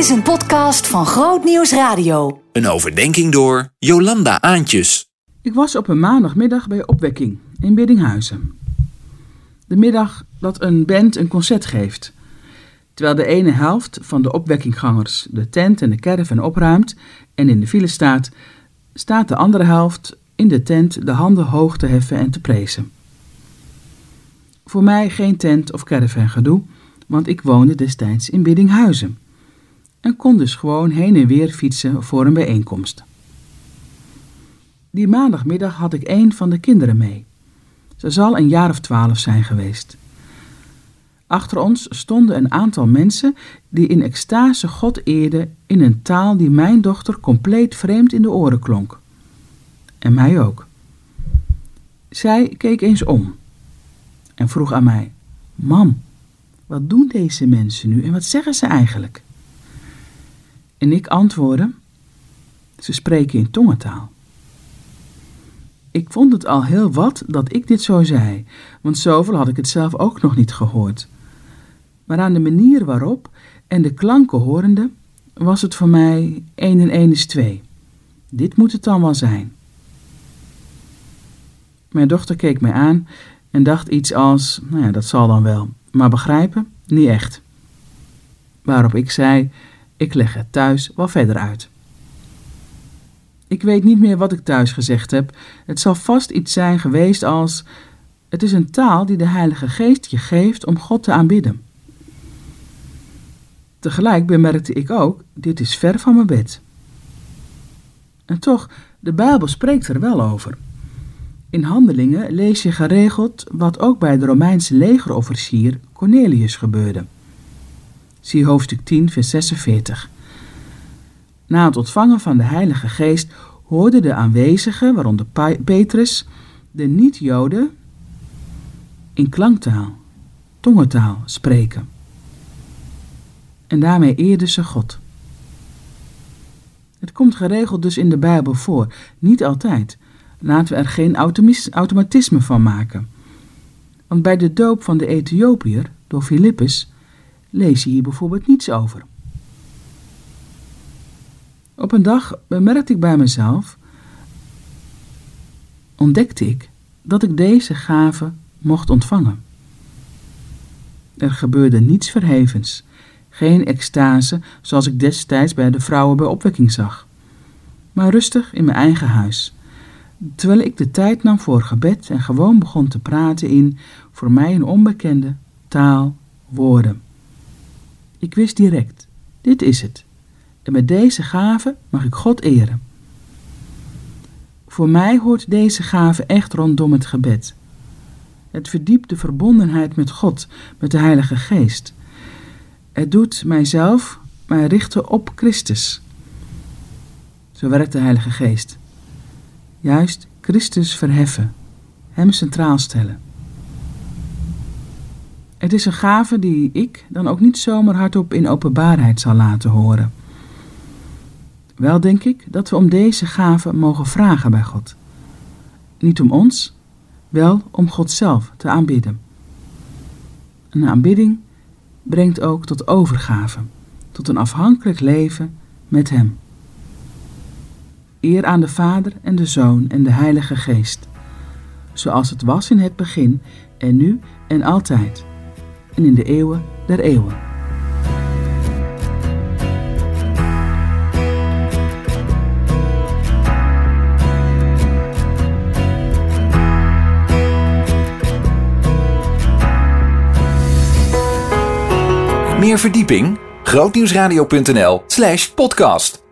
is een podcast van Groot Nieuws Radio. Een overdenking door Jolanda Aantjes. Ik was op een maandagmiddag bij opwekking in Biddinghuizen. De middag dat een band een concert geeft. Terwijl de ene helft van de opwekkinggangers de tent en de caravan opruimt en in de file staat, staat de andere helft in de tent de handen hoog te heffen en te prezen. Voor mij geen tent of caravan gedoe, want ik woonde destijds in Biddinghuizen en kon dus gewoon heen en weer fietsen voor een bijeenkomst. Die maandagmiddag had ik een van de kinderen mee. Ze zal een jaar of twaalf zijn geweest. Achter ons stonden een aantal mensen die in extase God eerden in een taal die mijn dochter compleet vreemd in de oren klonk. En mij ook. Zij keek eens om en vroeg aan mij: Mam, wat doen deze mensen nu en wat zeggen ze eigenlijk? En ik antwoordde: Ze spreken in tongentaal. Ik vond het al heel wat dat ik dit zo zei, want zoveel had ik het zelf ook nog niet gehoord. Maar aan de manier waarop en de klanken horende, was het voor mij één en één is twee. Dit moet het dan wel zijn. Mijn dochter keek mij aan en dacht iets als: Nou ja, dat zal dan wel, maar begrijpen? Niet echt. Waarop ik zei: Ik leg het thuis wel verder uit. Ik weet niet meer wat ik thuis gezegd heb. Het zal vast iets zijn geweest als: Het is een taal die de Heilige Geest je geeft om God te aanbidden. Tegelijk bemerkte ik ook: Dit is ver van mijn bed. En toch, de Bijbel spreekt er wel over. In Handelingen lees je geregeld wat ook bij de Romeinse legerofficier Cornelius gebeurde. Zie hoofdstuk 10, vers 46. Na het ontvangen van de Heilige Geest hoorden de aanwezigen, waaronder Petrus, de niet-Joden, in klanktaal, tongentaal spreken. En daarmee eerden ze God. Het komt geregeld dus in de Bijbel voor, niet altijd. Laten we er geen automatisme van maken. Want bij de doop van de Ethiopiër door Filippus lees je hier bijvoorbeeld niets over. Op een dag bemerkte ik bij mezelf, ontdekte ik dat ik deze gave mocht ontvangen. Er gebeurde niets verhevens, geen extase zoals ik destijds bij de vrouwen bij opwekking zag, maar rustig in mijn eigen huis, terwijl ik de tijd nam voor gebed en gewoon begon te praten in voor mij een onbekende taal, woorden. Ik wist direct, dit is het. En met deze gave mag ik God eren. Voor mij hoort deze gave echt rondom het gebed. Het verdiept de verbondenheid met God, met de Heilige Geest. Het doet mijzelf mij richten op Christus. Zo werkt de Heilige Geest. Juist Christus verheffen, Hem centraal stellen. Het is een gave die ik dan ook niet zomaar hardop in openbaarheid zal laten horen. Wel denk ik dat we om deze gave mogen vragen bij God. Niet om ons, wel om God zelf te aanbidden. Een aanbidding brengt ook tot overgave, tot een afhankelijk leven met Hem. Eer aan de Vader en de Zoon en de Heilige Geest, zoals het was in het begin en nu en altijd en in de eeuwen der eeuwen. Meer verdieping? grootnieuwsradio.nl slash podcast